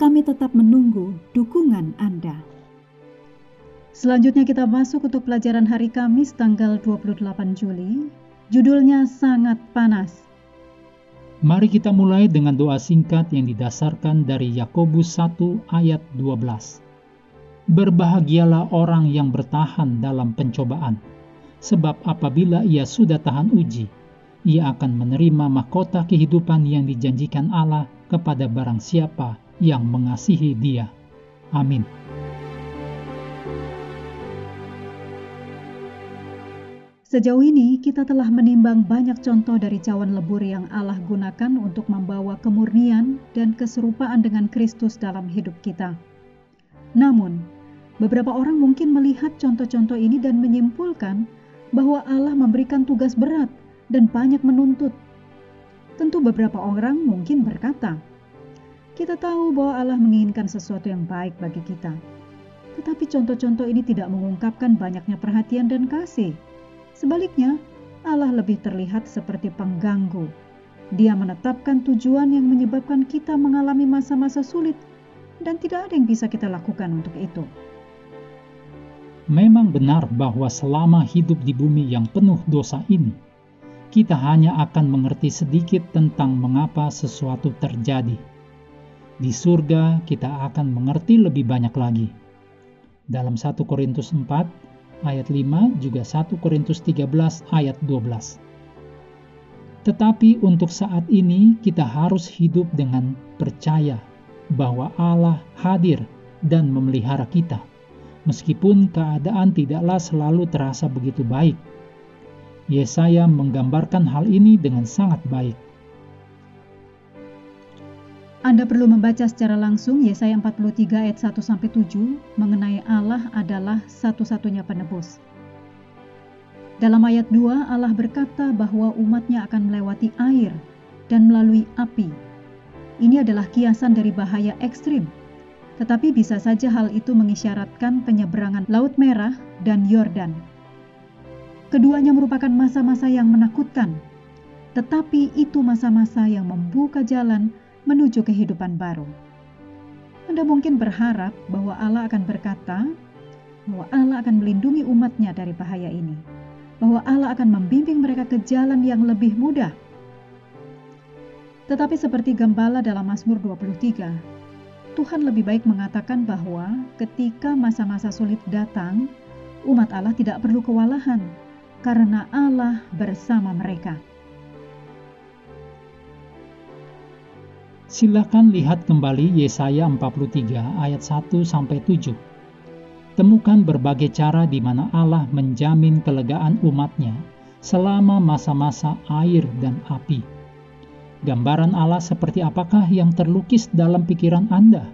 Kami tetap menunggu dukungan Anda. Selanjutnya kita masuk untuk pelajaran hari Kamis tanggal 28 Juli. Judulnya sangat panas. Mari kita mulai dengan doa singkat yang didasarkan dari Yakobus 1 ayat 12. Berbahagialah orang yang bertahan dalam pencobaan, sebab apabila ia sudah tahan uji, ia akan menerima mahkota kehidupan yang dijanjikan Allah kepada barang siapa yang mengasihi Dia. Amin. Sejauh ini, kita telah menimbang banyak contoh dari cawan lebur yang Allah gunakan untuk membawa kemurnian dan keserupaan dengan Kristus dalam hidup kita. Namun, beberapa orang mungkin melihat contoh-contoh ini dan menyimpulkan bahwa Allah memberikan tugas berat dan banyak menuntut. Tentu, beberapa orang mungkin berkata, kita tahu bahwa Allah menginginkan sesuatu yang baik bagi kita. Tetapi contoh-contoh ini tidak mengungkapkan banyaknya perhatian dan kasih. Sebaliknya, Allah lebih terlihat seperti pengganggu. Dia menetapkan tujuan yang menyebabkan kita mengalami masa-masa sulit dan tidak ada yang bisa kita lakukan untuk itu. Memang benar bahwa selama hidup di bumi yang penuh dosa ini, kita hanya akan mengerti sedikit tentang mengapa sesuatu terjadi di surga kita akan mengerti lebih banyak lagi. Dalam 1 Korintus 4 ayat 5 juga 1 Korintus 13 ayat 12. Tetapi untuk saat ini kita harus hidup dengan percaya bahwa Allah hadir dan memelihara kita. Meskipun keadaan tidaklah selalu terasa begitu baik. Yesaya menggambarkan hal ini dengan sangat baik anda perlu membaca secara langsung Yesaya 43 ayat 1 sampai 7 mengenai Allah adalah satu-satunya penebus. Dalam ayat 2 Allah berkata bahwa umatnya akan melewati air dan melalui api. Ini adalah kiasan dari bahaya ekstrim. Tetapi bisa saja hal itu mengisyaratkan penyeberangan Laut Merah dan Yordan. Keduanya merupakan masa-masa yang menakutkan, tetapi itu masa-masa yang membuka jalan menuju kehidupan baru. Anda mungkin berharap bahwa Allah akan berkata bahwa Allah akan melindungi umatnya dari bahaya ini, bahwa Allah akan membimbing mereka ke jalan yang lebih mudah. Tetapi seperti gembala dalam Mazmur 23, Tuhan lebih baik mengatakan bahwa ketika masa-masa sulit datang, umat Allah tidak perlu kewalahan karena Allah bersama mereka. Silakan lihat kembali Yesaya 43 ayat 1 sampai 7. Temukan berbagai cara di mana Allah menjamin kelegaan umatnya selama masa-masa air dan api. Gambaran Allah seperti apakah yang terlukis dalam pikiran Anda?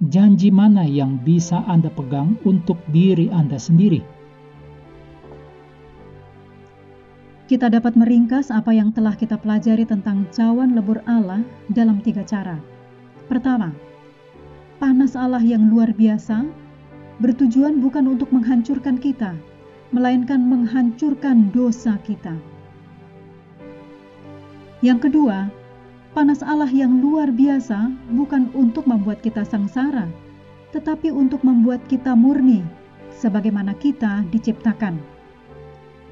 Janji mana yang bisa Anda pegang untuk diri Anda sendiri? Kita dapat meringkas apa yang telah kita pelajari tentang cawan lebur Allah dalam tiga cara. Pertama, panas Allah yang luar biasa bertujuan bukan untuk menghancurkan kita, melainkan menghancurkan dosa kita. Yang kedua, panas Allah yang luar biasa bukan untuk membuat kita sengsara, tetapi untuk membuat kita murni, sebagaimana kita diciptakan.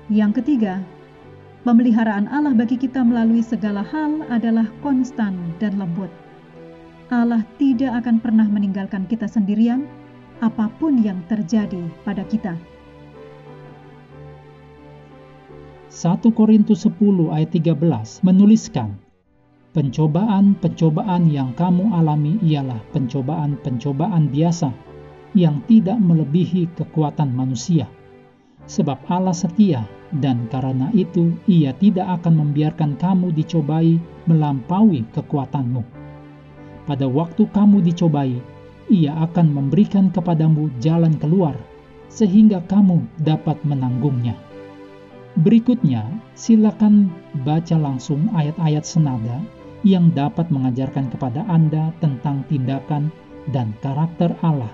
Yang ketiga, Pemeliharaan Allah bagi kita melalui segala hal adalah konstan dan lembut. Allah tidak akan pernah meninggalkan kita sendirian, apa pun yang terjadi pada kita. 1 Korintus 10 ayat 13 menuliskan, Pencobaan-pencobaan yang kamu alami ialah pencobaan-pencobaan biasa yang tidak melebihi kekuatan manusia. Sebab Allah setia dan karena itu ia tidak akan membiarkan kamu dicobai melampaui kekuatanmu. Pada waktu kamu dicobai, ia akan memberikan kepadamu jalan keluar sehingga kamu dapat menanggungnya. Berikutnya, silakan baca langsung ayat-ayat senada yang dapat mengajarkan kepada Anda tentang tindakan dan karakter Allah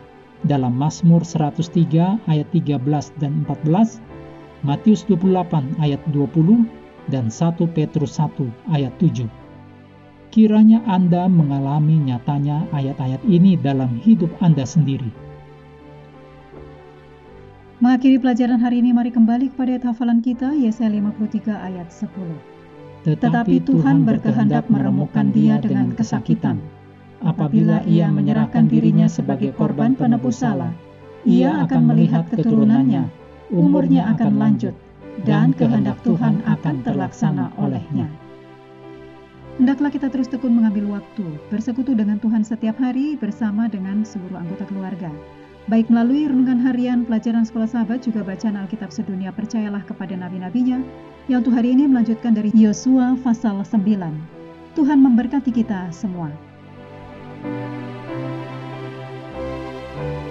dalam Mazmur 103 ayat 13 dan 14, Matius 28 ayat 20, dan 1 Petrus 1 ayat 7. Kiranya Anda mengalami nyatanya ayat-ayat ini dalam hidup Anda sendiri. Mengakhiri pelajaran hari ini, mari kembali kepada ayat hafalan kita, Yesaya 53 ayat 10. Tetapi Tuhan berkehendak meremukkan dia dengan kesakitan. Apabila ia menyerahkan dirinya sebagai korban penebus salah, ia akan melihat keturunannya, umurnya akan lanjut, dan kehendak Tuhan akan terlaksana olehnya. Hendaklah kita terus tekun mengambil waktu, bersekutu dengan Tuhan setiap hari bersama dengan seluruh anggota keluarga. Baik melalui renungan harian, pelajaran sekolah sahabat, juga bacaan Alkitab sedunia, percayalah kepada nabi-nabinya, yang untuk hari ini melanjutkan dari Yosua pasal 9. Tuhan memberkati kita semua. thank you